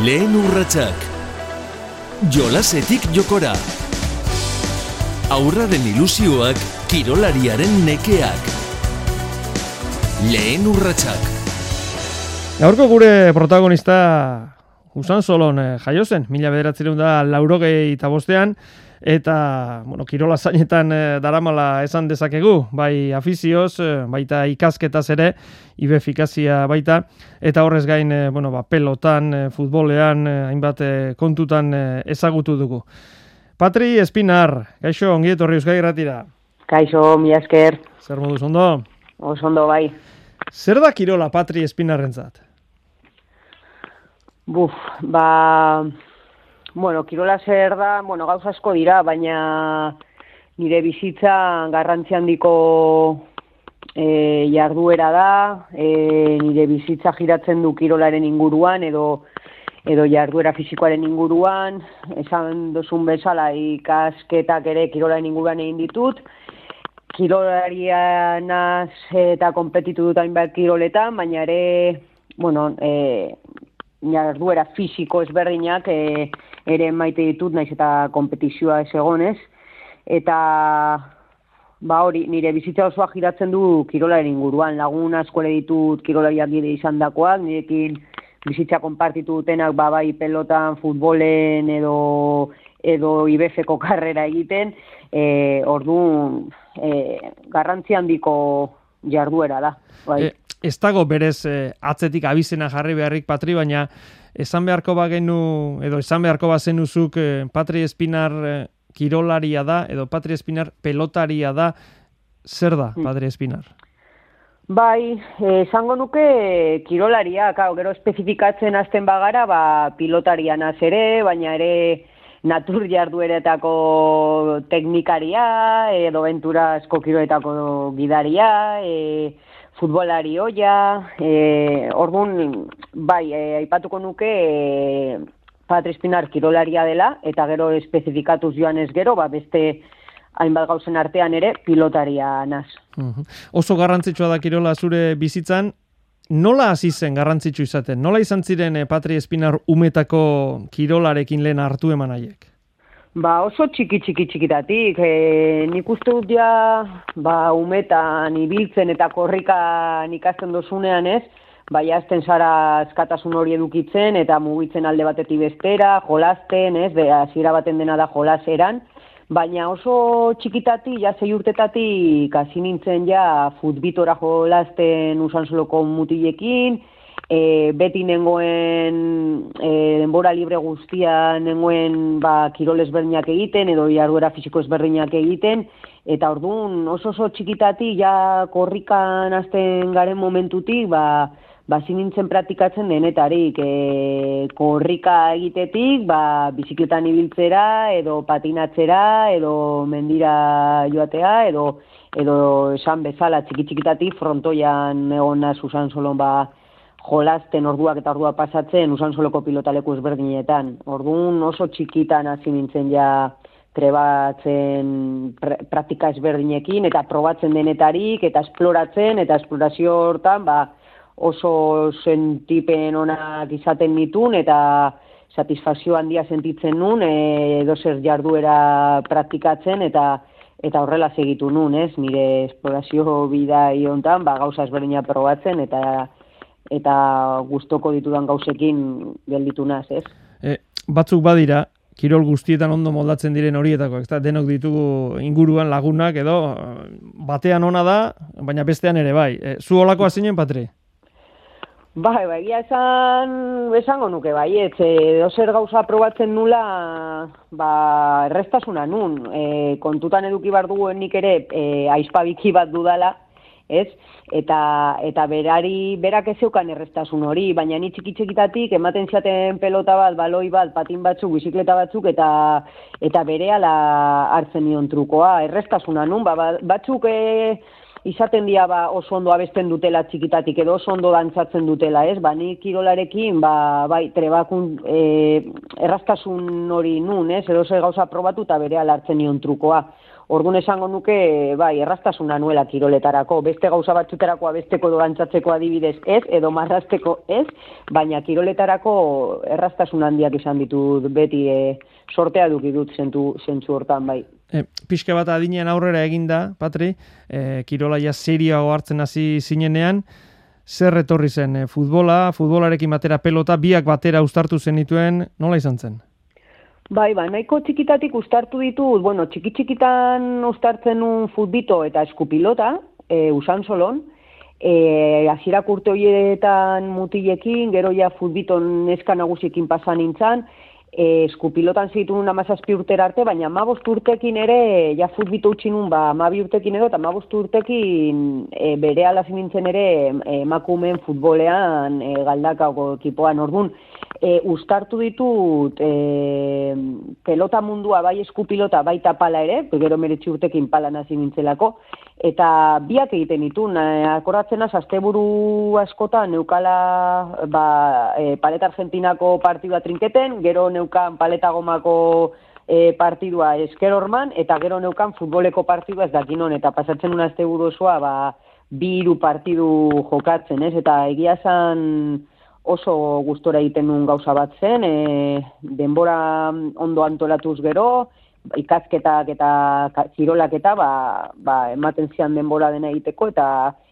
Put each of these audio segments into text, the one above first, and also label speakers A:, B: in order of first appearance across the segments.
A: Lehen urratsak. Jolasetik jokora. Aurraren ilusioak, kirolariaren nekeak. Lehen urratsak.
B: Gaurko gure protagonista Usan Solon eh, jaio zen, mila bederatzerun da laurogei eta bostean, eta, bueno, kirola zainetan eh, daramala esan dezakegu, bai afizioz, eh, baita ikasketaz ere, ibefikazia baita, eta horrez gain, eh, bueno, ba, pelotan, futbolean, hainbat kontutan ezagutu dugu. Patri Espinar, gaixo, ongi etorri euskai gratira.
C: Kaixo, mi esker,
B: Zer moduz ondo?
C: oso ondo bai.
B: Zer da kirola Patri Espinarrentzat?
C: Buf, ba, bueno, kirola zer da, bueno, gauza asko dira, baina nire bizitza garrantzi handiko e, jarduera da, e, nire bizitza giratzen du kirolaren inguruan, edo edo jarduera fisikoaren inguruan, esan dozun bezala ikasketak ere kirolaren inguruan egin ditut, kirolarianaz eta kompetitu dut hainbat kiroletan, baina ere, bueno, e, jarduera fisiko ezberdinak e, ere maite ditut, naiz eta kompetizioa ez egonez, eta ba hori, nire bizitza osoa giratzen du kirolaren inguruan, lagun asko ere ditut kirolariak dire izan dakoak, nirekin bizitza konpartitu dutenak ba, bai pelotan, futbolen edo edo ibefeko karrera egiten, e, orduan e, garrantzi handiko jarduera da. Bai.
B: E, ez dago berez eh, atzetik abizena jarri beharrik Patri, baina esan beharko bagenu, edo esan beharko bazenuzuk eh, Patri Espinar eh, kirolaria da, edo Patri Espinar pelotaria da, zer da
C: Hmm.
B: Patri Espinar?
C: Bai, eh, esango nuke kirolaria, claro, gero espezifikatzen hasten bagara, ba, pilotarianaz ere, baina ere natur jardueretako teknikaria, edo venturazko kiroletako gidaria, e, futbolari hoia, e, orduan, bai, e, aipatuko nuke e, Patri Espinar kirolaria dela, eta gero espezifikatuz joan ez gero, ba, beste hainbat gauzen artean ere pilotaria naz.
B: Mhm. Oso garrantzitsua da kirola zure bizitzan, nola hasi zen garrantzitsu izaten? Nola izan ziren eh, Patri Espinar umetako kirolarekin lehen hartu eman haiek?
C: Ba oso txiki txiki txikitatik, e, nik uste dut ja, ba umetan ibiltzen eta korrikan ikasten dozunean ez, bai azten zara askatasun hori edukitzen eta mugitzen alde batetik bestera, jolasten, ez, be, baten dena da jolaseran, baina oso txikitatik, ja zei urtetatik hasi nintzen ja futbitora jolasten usan soloko mutilekin, e, beti nengoen e, denbora libre guztia nengoen ba, kirol ezberdinak egiten edo jarduera fisiko ezberdinak egiten eta orduan oso oso txikitatik ja korrikan hasten garen momentutik ba, ba nintzen praktikatzen denetarik e, korrika egitetik ba, bizikletan ibiltzera edo patinatzera edo mendira joatea edo edo esan bezala txiki txikitatik frontoian egon naz usan solon ba, jolasten orduak eta ordua pasatzen usan soloko pilotaleku ezberdinetan. Orduan oso txikitan hasi nintzen ja trebatzen pra- praktika ezberdinekin eta probatzen denetarik eta esploratzen eta esplorazio hortan ba, oso sentipen onak izaten nitun eta satisfazio handia sentitzen nun e, edozer jarduera praktikatzen eta eta horrela segitu nun, ez? Nire esplorazio bidai hontan ba gauza ezberdina probatzen eta eta gustoko ditudan gauzekin gelditu naz, ez?
B: E, batzuk badira, kirol guztietan ondo moldatzen diren horietako, ezta denok ditugu inguruan lagunak edo batean ona da, baina bestean ere bai. E, zu holakoa zinen, Patri?
C: Bai, bai, egia esan, esango nuke bai, ez, edo zer gauza probatzen nula, ba, errestasuna nun, e, kontutan eduki bar duguen nik ere, e, aizpabiki bat dudala, ez? Eta, eta berari, berak ez zeukan errestasun hori, baina ni txiki txikitatik ematen ziaten pelota bat, baloi bat, patin batzuk, bizikleta batzuk, eta eta berehala hartzen nion trukoa, errestasuna nun, ba, ba- batzuk e, izaten dira ba, oso ondo abesten dutela txikitatik edo oso ondo dantzatzen dutela, ez? Ba, ni kirolarekin, ba, bai, trebakun e, erraztasun hori nun, ez? Edo zer gauza probatu eta berehala hartzen nion trukoa. Orduan esango nuke, bai, errastasuna nuela kiroletarako, beste gauza batzuterakoa besteko edo gantzatzeko adibidez ez, edo marrasteko ez, baina kiroletarako errastasun handiak izan ditut beti e, sortea duki dut zentu, zentzu hortan, bai.
B: E, pixka bat adinean aurrera eginda, Patri, e, kirola ja serioago hartzen hasi zinenean, zer etorri zen e, futbola, futbolarekin batera pelota, biak batera ustartu zenituen, nola izan zen?
C: Bai, ba, nahiko txikitatik ustartu ditut, bueno, txiki txikitan ustartzen un futbito eta eskupilota, e, usan solon, e, azirak urte horietan mutilekin, gero ja futbiton neska nagusiekin pasan nintzen, e, eskupilotan zitu nun amazazpi urtera arte, baina amabost urtekin ere, ja futbito utxinun, ba, amabi urtekin edo, eta amabost urtekin e, bere alazin nintzen ere emakumen futbolean e, galdakako ekipoan. Orduan, e, ustartu ditut e, pelota mundua bai eskupilota baita pala ere, gero meretsi urtekin pala nazi nintzelako, eta biak egiten ditu, akoratzen az, asteburu askotan neukala ba, e, paleta argentinako partidua trinketen, gero neukan paleta gomako e, partidua esker orman, eta gero neukan futboleko partidua ez dakinon, eta pasatzen una asteburu osoa, ba, bi iru partidu jokatzen, ez? Eta egia zan, oso gustora egiten nuen gauza bat zen, e, denbora ondo antolatuz gero, ikazketak eta zirolak eta ba, ba, ematen zian denbora dena egiteko, eta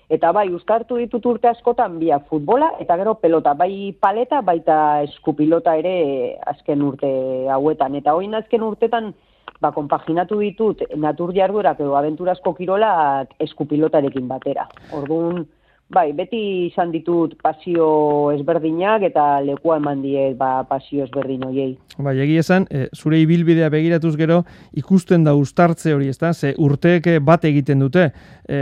C: eta bai, ustartu ditut urte askotan bia futbola, eta gero pelota, bai paleta, baita eskupilota ere azken urte hauetan. Eta hoin azken urtetan, ba, konpaginatu ditut natur jarduerak edo aventurazko kirolak eskupilotarekin batera. Orduan, Bai, beti izan ditut pasio ezberdinak eta lekua eman diet ba, pasio ezberdin hoiei.
B: Bai, egi esan, e, zure ibilbidea begiratuz gero ikusten da ustartze hori, ezta? Ze urteek bat egiten dute. E,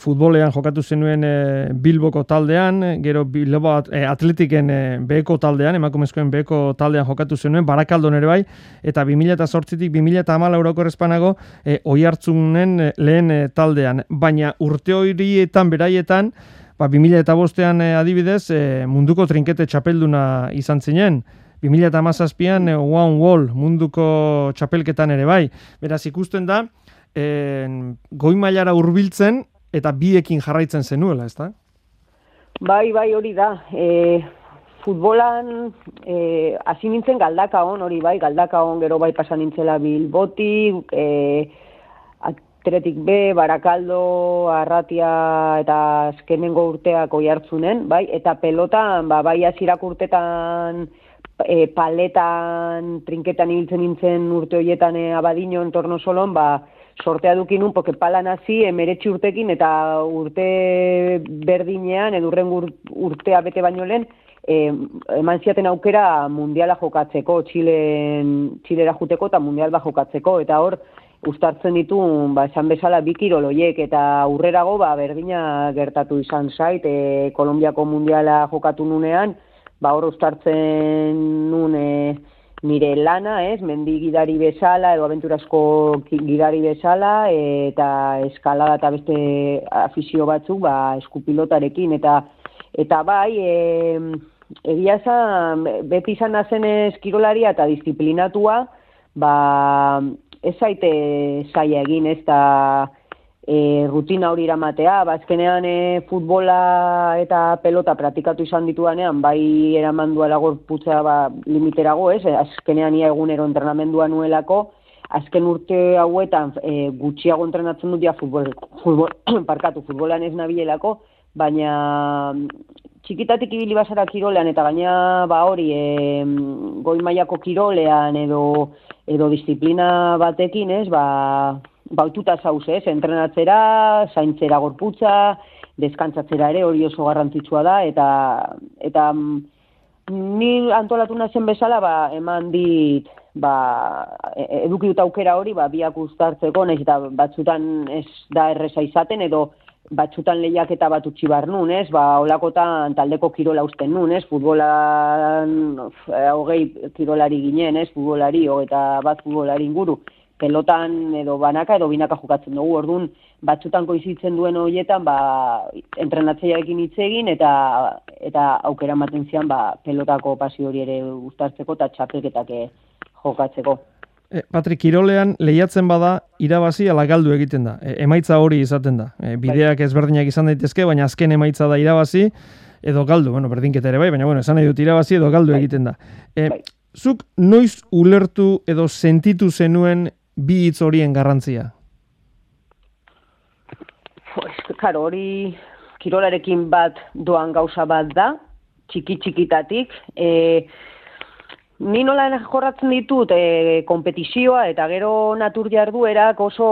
B: futbolean jokatu zenuen e, Bilboko taldean, gero Bilbo e, Atletiken e, beheko taldean, emakumezkoen beheko taldean jokatu zenuen, Barakaldon ere bai, eta 2008-tik 2008 euroko respanago e, oi hartzunen e, lehen e, taldean. Baina urte horietan beraietan, ba, 2000 eta bostean eh, adibidez eh, munduko trinkete txapelduna izan zinen. 2000 eta mazazpian eh, One Wall munduko txapelketan ere bai. Beraz ikusten da, eh, goi mailara hurbiltzen eta biekin jarraitzen zenuela, ezta?
C: Bai, bai, hori da. E, futbolan e, hasi nintzen galdaka hon, hori bai, galdaka hon gero bai pasan nintzela bilbotik, e, Tretik B, Barakaldo, Arratia eta azkenengo urteak oi hartzunen, bai? eta pelotan, ba, bai azirak urtetan e, paletan, trinketan ibiltzen nintzen urte horietan e, abadino entorno solon, ba, sortea dukinun, poke palan hasi emeretxi urtekin eta urte berdinean, edurren urtea bete baino lehen, e, eman ziaten aukera mundiala jokatzeko, Txilen, Txilera juteko eta mundial ba jokatzeko, eta hor, ustartzen ditu, ba, esan bezala bi kiroloiek eta aurrerago ba, berdina gertatu izan zait, e, Kolombiako mundiala jokatu nunean, ba, hor ustartzen nun e, nire lana, ez, mendi gidari bezala, edo aventurazko gidari bezala, eta eskalada eta beste afizio batzuk, ba, eskupilotarekin, eta eta bai, e, egia esan, beti izan nazen eskirolaria eta disiplinatua, ba, ez zaite saia egin ez da e, rutina hori iramatea, bazkenean ba, e, futbola eta pelota praktikatu izan dituanean, bai eraman duela gorputza ba, limiterago ez, azkenean ia egunero entrenamendua nuelako, azken urte hauetan e, gutxiago entrenatzen dut ja futbol, futbol, parkatu futbolan ez nabilelako, baina txikitatik ibili basara kirolean eta gaina ba hori e, goi mailako kirolean edo edo disiplina batekin, ez, ba, baututa zauz, ez, entrenatzera, zaintzera gorputza, deskantzatzera ere hori oso garrantzitsua da, eta, eta mm, ni antolatu nazen bezala, ba, eman dit, ba, e, eduki dut aukera hori, ba, biak ustartzeko, nahiz eta batzutan ez da erresa izaten, edo batzutan lehiak eta bat utzi bar nun, ez? Ba, olakotan taldeko kirola usten nun, ez? Futbolan, eh, hogei kirolari ginen, ez? Futbolari, eta bat futbolari inguru. Pelotan edo banaka edo binaka jokatzen dugu, orduan batzutan koizitzen duen horietan, ba, entrenatzearekin hitz egin eta eta aukera ematen zian, ba, pelotako pasio hori ere gustartzeko eta txapelketak eh, jokatzeko.
B: E, Patrik, Kirolean lehiatzen bada irabazi ala galdu egiten da. E, emaitza hori izaten da. E, bideak ezberdinak izan daitezke, baina azken emaitza da irabazi edo galdu. Bueno, berdinketa ere bai, baina bueno, esan nahi dut irabazi edo galdu egiten da. E, zuk noiz ulertu edo sentitu zenuen bi hitz horien garrantzia?
C: Pues, claro, hori kirolarekin bat doan gauza bat da, txiki txikitatik. E, ni nola jorratzen ditut e, kompetizioa eta gero natur jarduerak oso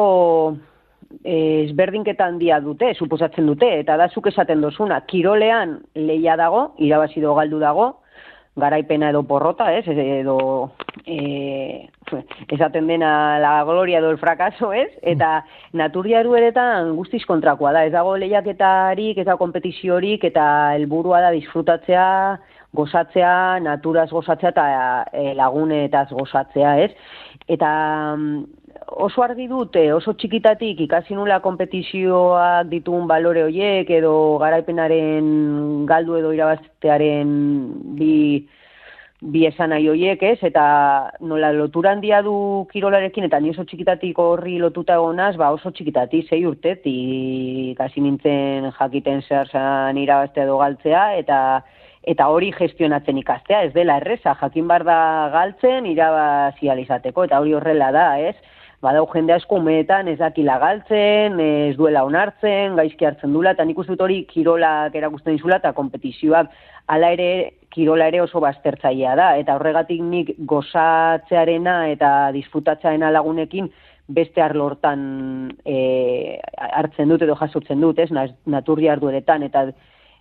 C: e, ezberdinketan dia dute, suposatzen dute, eta da zuk esaten dozuna, kirolean leia dago, irabazi do galdu dago, garaipena edo porrota, ez, edo e, esaten dena la gloria edo el fracaso, ez, eta naturia erueretan guztiz kontrakoa da, ez dago lehiaketarik, ez dago kompetiziorik, eta helburua da disfrutatzea, gozatzea, naturaz gozatzea eta e, lagunetaz gozatzea, ez? Eta oso argi dute, oso txikitatik ikasi nula kompetizioak ditun balore hoiek edo garaipenaren galdu edo irabaztearen bi bi esan nahi hoiek, ez? Eta nola lotura handia du kirolarekin eta ni oso txikitatik horri lotuta egonaz, ba oso txikitatik sei urtetik ikasi nintzen jakiten zer san irabaztea edo galtzea eta eta hori gestionatzen ikastea, ez dela erresa, jakin bar da galtzen irabazializateko eta hori horrela da, ez? badau jende asko umeetan ez dakila galtzen, ez duela onartzen, gaizki hartzen dula, eta nik uste dut hori kirolak erakusten dizula, eta kompetizioak ala ere kirola ere oso baztertzailea da, eta horregatik nik gozatzearena eta disfrutatzearena lagunekin beste arlortan e, hartzen dut edo jasotzen dut, ez, naturri ardueretan, eta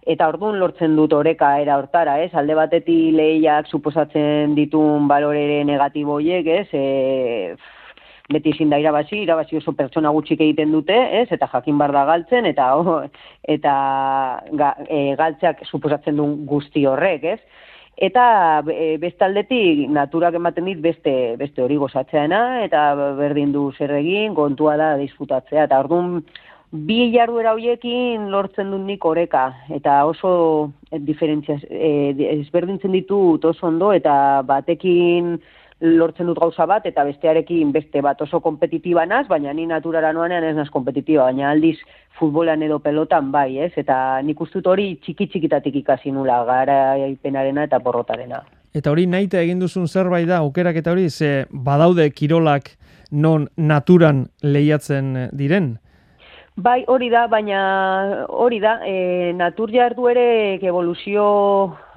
C: eta orduan lortzen dut oreka era hortara, ez? Alde batetik lehiak suposatzen ditun balorere negatiboiek, ez? E, beti ezin da irabazi, irabazi oso pertsona gutxik egiten dute, ez? Eta jakin bar da galtzen eta oh, eta ga, e, galtzeak suposatzen duen guzti horrek, ez? Eta e, bestaldetik naturak ematen dit beste beste hori gozatzeana eta berdin du zer egin, kontua da disfrutatzea eta ordun bi jarduera hoiekin lortzen dut nik oreka eta oso diferentzia e, ezberdintzen ditut oso ondo eta batekin lortzen dut gauza bat, eta bestearekin beste bat oso kompetitiba naz, baina ni naturara noanean ez naz kompetitiba, baina aldiz futbolan edo pelotan bai, ez? Eta nik ustut hori txiki txikitatik ikasi nula, gara ipenarena eta porrotarena.
B: Eta hori nahi egin duzun zerbait da, aukerak eta hori, ze badaude kirolak non naturan lehiatzen diren?
C: Bai, hori da, baina hori da, e, natur jardu ere evoluzio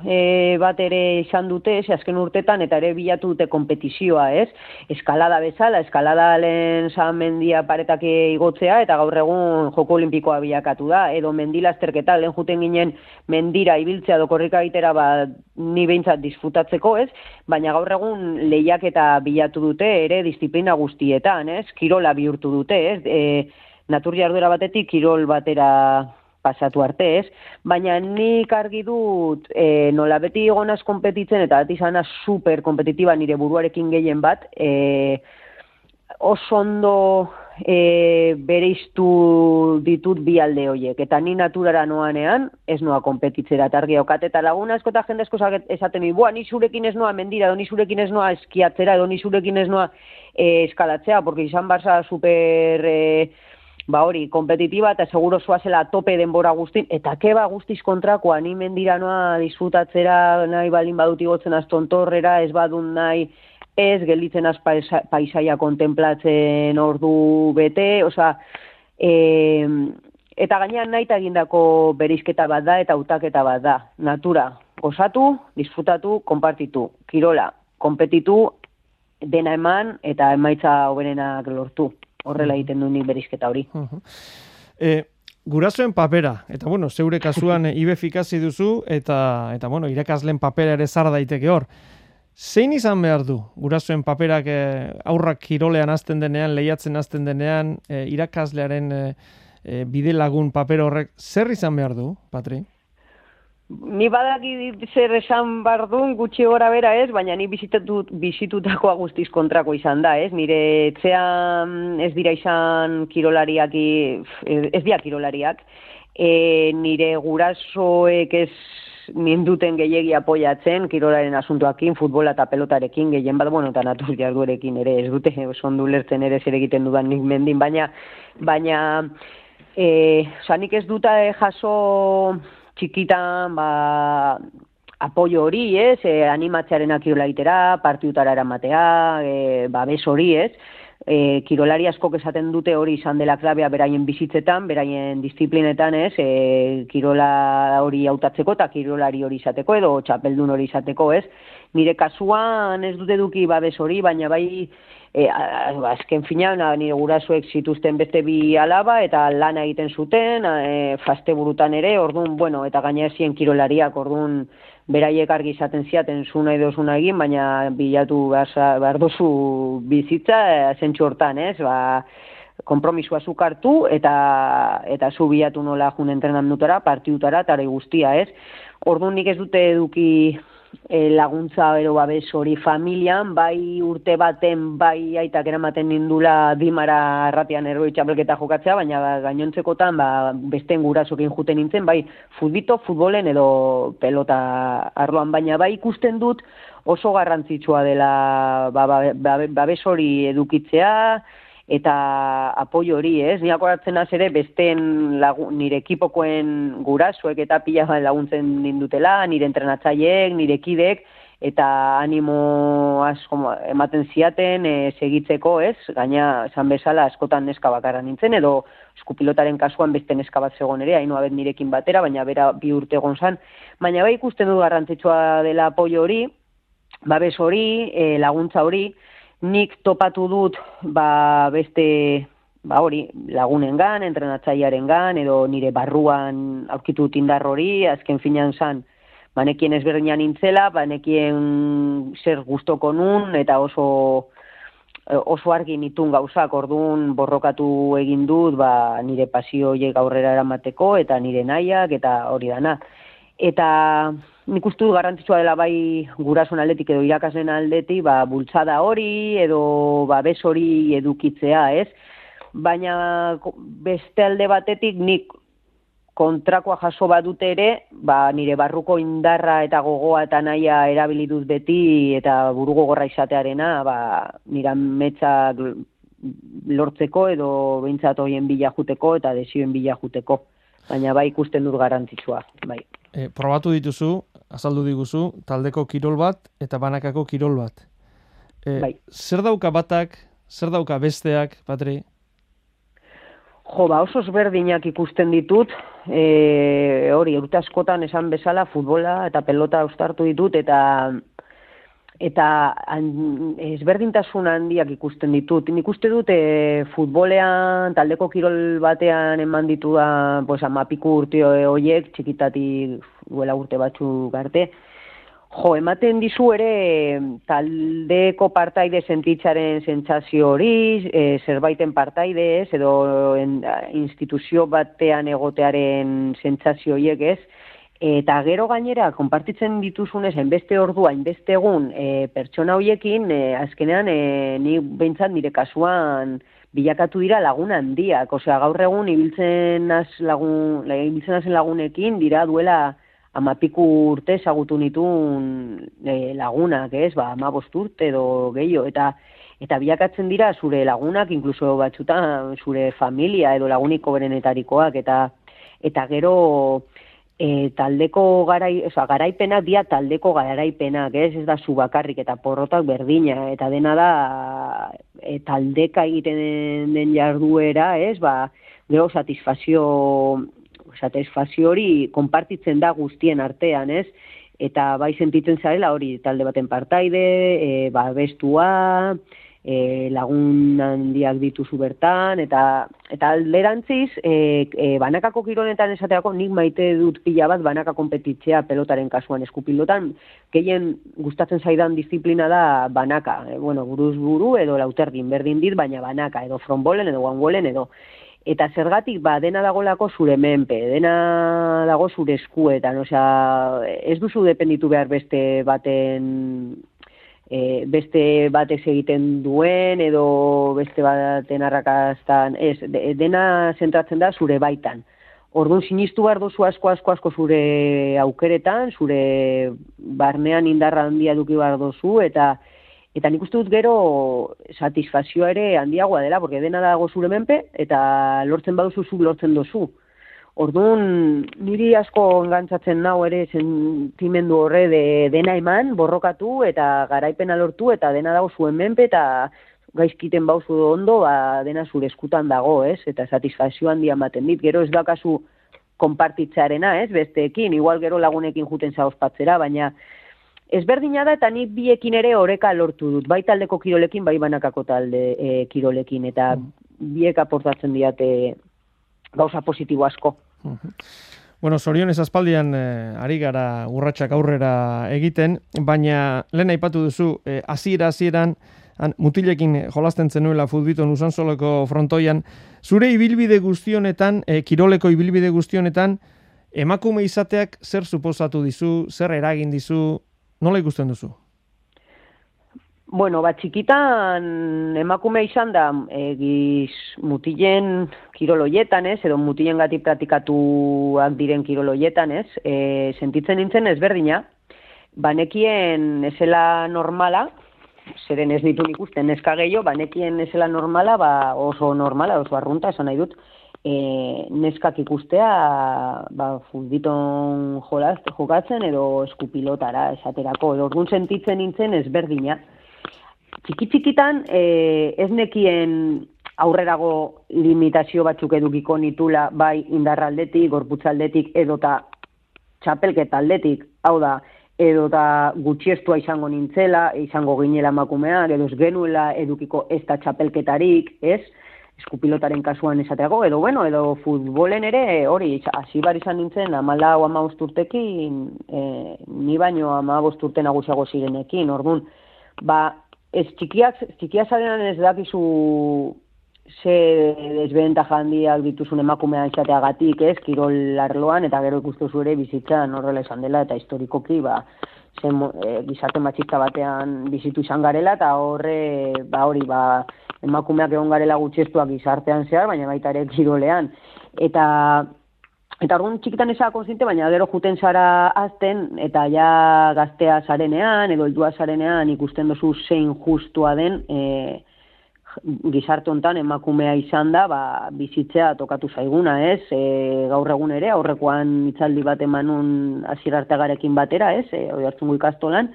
C: e, bat ere izan dute, ez, azken urtetan, eta ere bilatu dute kompetizioa, ez? Eskalada bezala, eskalada lehen zan mendia paretak igotzea, eta gaur egun joko olimpikoa bilakatu da, edo mendilazterketa, lehen juten ginen mendira ibiltzea dokorrika egitera, ba, ni behintzat disfrutatzeko, ez? Baina gaur egun lehiak eta bilatu dute, ere disiplina guztietan, ez? Kirola bihurtu dute, ez? E, natur jarduera batetik kirol batera pasatu arte ez, baina nik argi dut e, nola beti egonaz kompetitzen eta beti izana super kompetitiba nire buruarekin gehien bat, e, oso ondo e, bere ditut bi alde horiek, eta ni naturara noanean ez noa kompetitzera targi okat, eta laguna esko eta jende esko esaten bua, ni zurekin ez noa mendira, do ni zurekin ez noa eskiatzera, do ni zurekin ez noa e, eskalatzea, porque izan barza super... E, ba hori, kompetitiba eta seguro zela tope denbora guztin, eta keba guztiz kontrakoa, ni mendira noa disfrutatzera nahi balin badut igotzen astontorrera, ez badun nahi, ez gelditzen az paisaia kontemplatzen ordu bete, oza, e, eta gainean nahi egindako berizketa bat da eta utaketa bat da. Natura, gozatu, disfrutatu, konpartitu, kirola, kompetitu, dena eman eta emaitza hoberenak lortu horrela egiten du nik berizketa hori.
B: E, gurasoen papera, eta bueno, zeure kasuan ibe fikazi duzu, eta, eta bueno, irakaslen papera ere zara daiteke hor. Zein izan behar du gurasoen paperak e, aurrak kirolean azten denean, lehiatzen azten denean, e, irakaslearen e, bide lagun paper horrek, zer izan behar du, Patri?
C: Ni badaki zer esan bardun gutxi gora bera ez, baina ni bizitatu, bizitutakoa guztiz kontrako izan da, ez? Nire etxean ez dira izan kirolariak, ez dira kirolariak, e, nire gurasoek ez ninduten gehiegi apoiatzen, kirolaren asuntoakin, futbola eta pelotarekin, gehien bat, bueno, eta natur jarduerekin ere, ez dute, ondo lertzen ere zer egiten dudan nik mendin, baina, baina, e, oza, nik ez duta e, jaso txikitan, ba, apoio hori, ez, e, animatzearen akirola egitera, partiutara eramatea, e, ba, bez hori, ez, e, kirolari askok esaten dute hori izan dela klabea beraien bizitzetan, beraien disiplinetan, ez, e, kirola hori hautatzeko eta kirolari hori izateko edo txapeldun hori izateko, ez. Nire kasuan ez dute duki babes hori, baina bai e, azken fina, nire gurasuek zituzten beste bi alaba eta lana egiten zuten, e, faste burutan ere, orduan, bueno, eta gaina ezien kirolariak, orduan, beraiek argi izaten ziaten zu nahi dozuna egin, baina bilatu behar dozu bizitza, e, hortan, ez, ba, kompromisua zukartu eta eta zu bilatu nola jun entrenamendutara, partiutara, eta guztia, ez. Orduan nik ez dute eduki e, laguntza ero babes hori familian, bai urte baten, bai aitak eramaten nindula dimara erratian erroi txapelketa jokatzea, baina gainontzekotan ba, besten gurasokin juten nintzen, bai futbito, futbolen edo pelota arloan, baina bai ikusten dut oso garrantzitsua dela ba, ba, ba, babes hori edukitzea, eta apoio hori, ez? Ni akoratzen az ere besten lagun, nire ekipokoen gurasoek eta pila laguntzen nindutela, nire entrenatzaileek, nire kidek eta animo asko ematen ziaten e, segitzeko, ez? Gaina esan bezala askotan neska bakarra nintzen edo eskupilotaren kasuan beste neska bat zegoen ere, hainu abet nirekin batera, baina bera bi urte egon zan. Baina bai ikusten du garrantzitsua dela apoio hori, babes hori, e, laguntza hori, nik topatu dut ba, beste ba hori lagunengan, entrenatzailearen gan, edo nire barruan aurkitu indar hori, azken finan zan, banekien ezberdinan nintzela, banekien zer gustoko nun, eta oso oso argi nitun gauzak, orduan borrokatu egin dut, ba, nire pasio aurrera eramateko, eta nire nahiak, eta hori dana. Eta nik uste garrantzitsua dela bai gurasun aldetik edo irakaslen aldetik, ba, bultzada hori edo ba, bez hori edukitzea, ez? Baina beste alde batetik nik kontrakoa jaso badute ere, ba, nire barruko indarra eta gogoa eta naia erabili dut beti eta buru gogorra izatearena, ba, nira metzak lortzeko edo behintzat hoien bila juteko eta desioen bila juteko. Baina bai ikusten dut garrantzitsua, bai.
B: E, probatu dituzu, azaldu diguzu, taldeko kirol bat eta banakako kirol bat. E, bai. Zer dauka batak, zer dauka besteak, Patri?
C: Jo, ba, oso berdinak ikusten ditut, e, hori, urte askotan esan bezala, futbola eta pelota ustartu ditut, eta eta ezberdintasun handiak ikusten ditut. Nik uste dut e, futbolean, taldeko kirol batean eman ditu da, pues, amapiku urte horiek, txikitatik duela urte batzu garte, Jo, ematen dizu ere taldeko partaide sentitzaren sentsazio hori, e, zerbaiten partaide ez, edo en, instituzio batean egotearen sentsazio horiek ez, Eta gero gainera, konpartitzen dituzunez, enbeste ordua, enbeste egun, e, pertsona hoiekin, e, azkenean, e, ni behintzat nire kasuan bilakatu dira lagun handiak. Osea, gaur egun, ibiltzen az lagun, ibiltzen azen lagunekin, dira duela amapiku urte ezagutu nitun e, lagunak, ez? Ba, ama urte edo gehiago, eta eta bilakatzen dira zure lagunak, inkluso batzutan zure familia edo laguniko berenetarikoak, eta eta gero e, taldeko garai, oza, garaipena dia taldeko garaipenak, ez, ez da zu bakarrik eta porrotak berdina, eta dena da e, taldeka egiten den jarduera, ez, ba, gero satisfazio, satisfazio hori konpartitzen da guztien artean, ez, eta bai sentitzen zarela hori talde baten partaide, e, ba, bestua, e, lagun handiak dituzu bertan, eta eta alderantziz, e, e, banakako kironetan esateako nik maite dut pila bat banaka kompetitzea pelotaren kasuan eskupilotan, gehien gustatzen zaidan disiplina da banaka, e, bueno, buruz buru edo lauterdin berdin dit, baina banaka, edo fronbolen edo guangolen edo Eta zergatik, ba, dena dagolako zure menpe, dena dago zure eskuetan, osea, ez duzu dependitu behar beste baten e, beste batek egiten duen edo beste baten arrakastan, ez, dena zentratzen da zure baitan. Orduan sinistu behar duzu asko asko asko zure aukeretan, zure barnean indarra handia duki behar duzu, eta eta nik uste dut gero satisfazioa ere handiagoa dela, porque dena dago zure menpe, eta lortzen baduzu zu lortzen duzu. Orduan, niri asko engantzatzen nau ere sentimendu horre de, dena eman, borrokatu, eta garaipena lortu, eta dena dago zuen menpe, eta gaizkiten bauzu ondo, ba, dena zure eskutan dago, ez? Eta satisfazio handia ematen dit. Gero ez dakazu konpartitzarena, ez? Besteekin, igual gero lagunekin juten zauzpatzera, baina ezberdina da eta ni biekin ere oreka lortu dut. Bai taldeko kirolekin, bai banakako talde e, kirolekin. Eta mm. biek aportatzen diate gauza positibo asko.
B: Bueno, Sorion ez aspaldian eh, ari gara urratsak aurrera egiten, baina lehen aipatu duzu, eh, hasiera hasieran han, mutilekin jolasten zenuela futbiton usan soloko frontoian, zure ibilbide guztionetan, e, kiroleko ibilbide guztionetan, emakume izateak zer suposatu dizu, zer eragin dizu, nola ikusten duzu?
C: Bueno, bat txikitan emakume izan da egiz mutilen kiroloietan, ez, edo mutilen gati pratikatuak diren kiroloietan, ez, e, sentitzen nintzen ezberdina, banekien esela normala, zeren ez ditu ikusten neska gehiago, ba, nekien esela normala, ba, oso normala, oso arrunta, esan nahi dut, e, neskak ikustea, ba, funditon jolazte jokatzen, edo eskupilotara esaterako, edo orduan sentitzen nintzen ezberdina. Txiki txikitan, e, ez nekien aurrerago limitazio batzuk edukiko nitula, bai indarraldetik, gorputzaldetik, edota txapelketa aldetik, hau da, edo da gutxiestua izango nintzela, izango ginela emakumea, edo ez genuela edukiko ez da txapelketarik, ez? Eskupilotaren kasuan esateago, edo bueno, edo futbolen ere, hori, hasi bar izan nintzen, amala o ama usturtekin, e, ni baino ama usturten agusiago zirenekin, orduan, ba, ez txikiak, txikiak zarenan ez dakizu ze desbenta handiak dituzun emakumean izateagatik, ez, kirol arloan, eta gero ikustu zure bizitzan horrela esan dela, eta historikoki, ba, zen e, gizarte matxista batean bizitu izan garela, eta horre, ba, hori, ba, emakumeak egon garela gutxestuak gizartean zehar, baina baita ere kirolean. Eta, eta orduan txikitan eza konzinte, baina gero juten zara azten, eta ja gaztea zarenean, edo eldua zarenean ikusten duzu zein justua den, e, gizarte hontan emakumea izan da, ba, bizitzea tokatu zaiguna, ez? E, gaur egun ere, aurrekoan itzaldi bat emanun azirartegarekin batera, ez? E, Hoi hartzun ikastolan,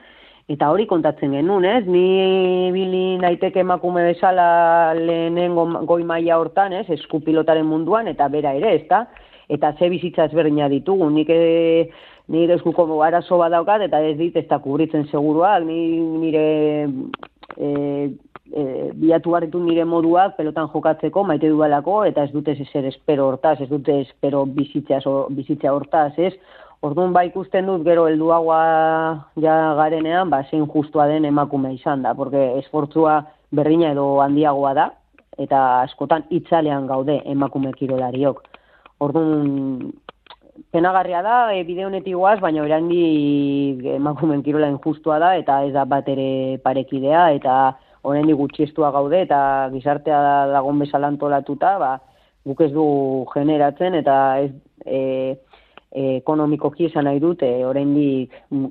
C: eta hori kontatzen genuen, ez? Ni bili naiteke emakume bezala lehenen goi maila hortan, ez? Eskupilotaren munduan, eta bera ere, ez da? Eta ze bizitza ezberdina ditugu, nik e, nire eskuko arazo badaukat, eta ez dit ez da kubritzen seguruak, ni, nire e, e, biatu barritu nire moduak pelotan jokatzeko, maite dualako, eta ez dute zer espero hortaz, ez dute espero bizitzea, so, bizitzea hortaz, ez? Orduan ba ikusten dut gero helduagoa ja garenean, ba zein justua den emakume izan da, porque esfortzua berdina edo handiagoa da, eta askotan itzalean gaude emakume kirolariok. Orduan, penagarria da, e, bide honetik guaz, baina orandi emakumen kirola injustua da, eta ez da bat ere parekidea, eta horrendi gutxiestua gaude eta gizartea dagon bezala antolatuta, ba, guk ez du generatzen eta ez e, e, ekonomikoki esan nahi dut, e,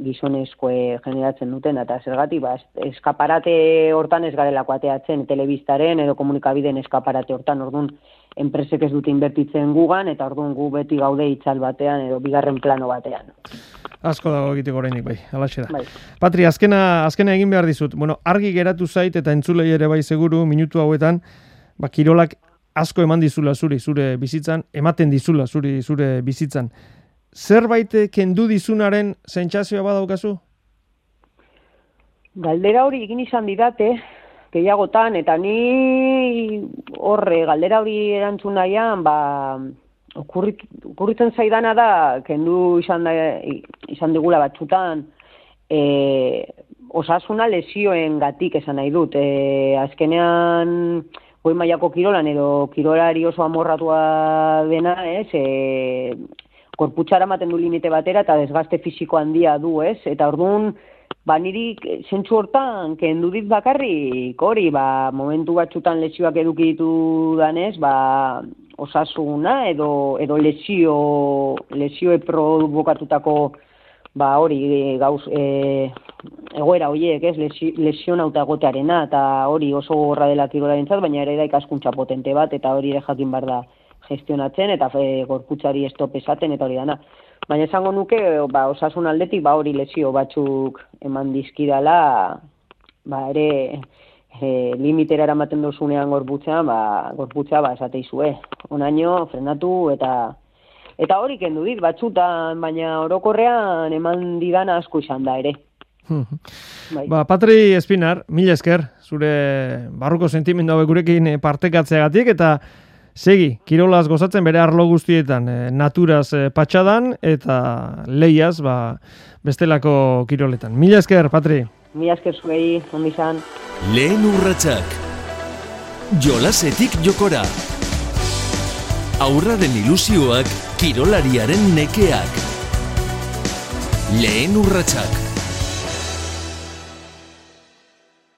C: gizonezko e, generatzen duten, eta zergatik, ba, eskaparate hortan ez garelako ateatzen, telebistaren edo komunikabideen eskaparate hortan, orduan, enpresek ez dute inbertitzen gugan, eta orduan gu beti gaude itzal batean edo bigarren plano batean.
B: Asko dago egiteko orainik bai, alaxe da. Bai. Patri, azkena, azkena egin behar dizut. Bueno, argi geratu zait eta entzulei ere bai seguru minutu hauetan, ba, kirolak asko eman dizula zuri, zure bizitzan, ematen dizula zuri, zure bizitzan. Zerbait kendu dizunaren sentsazioa badaukazu?
C: Galdera hori egin izan didate, gehiagotan, eta ni horre, galdera hori erantzun nahian, ba, okurritzen zaidana da, kendu izan, da, izan digula batzutan, e, osasuna lesioen gatik esan nahi dut. E, azkenean, goi maiako kirolan edo kirolari oso amorratua dena, ez, e, korputxara maten du limite batera eta desgaste fisiko handia du, ez, eta orduan, ba niri zentsu hortan kendu dit bakarrik hori ba momentu batzutan lesioak eduki ditu danez ba osasuna edo, edo lesio, lesioe provokatutako ba hori gauz e, egoera hoiek, ez, lesionauta gotearena eta hori oso gorra dela kirolarentzat, baina ere da ikaskuntza potente bat eta hori ere jakin bar da gestionatzen eta e, gorputzari estop esaten eta hori dana. Baina esango nuke, ba, osasun aldetik, ba, hori lesio batzuk eman dizkidala, ba, ere e, limitera eramaten dozunean gorputzean, ba, gorputza, ba, esateizue. Onaino, frenatu eta eta hori kendu dit, batzutan, baina orokorrean eman didana asko izan da ere.
B: bai. Ba, Patri Espinar, mila esker, zure barruko sentimendu hauek gurekin partekatzeagatik, eta Segi, kirolaz gozatzen bere arlo guztietan, e, naturaz e, patxadan eta leiaz ba, bestelako kiroletan. Mila esker, Patri.
C: Mila esker zuei, ondi zan.
A: Lehen urratxak. Jolasetik jokora. Aurraren ilusioak, kirolariaren nekeak. Lehen urratxak.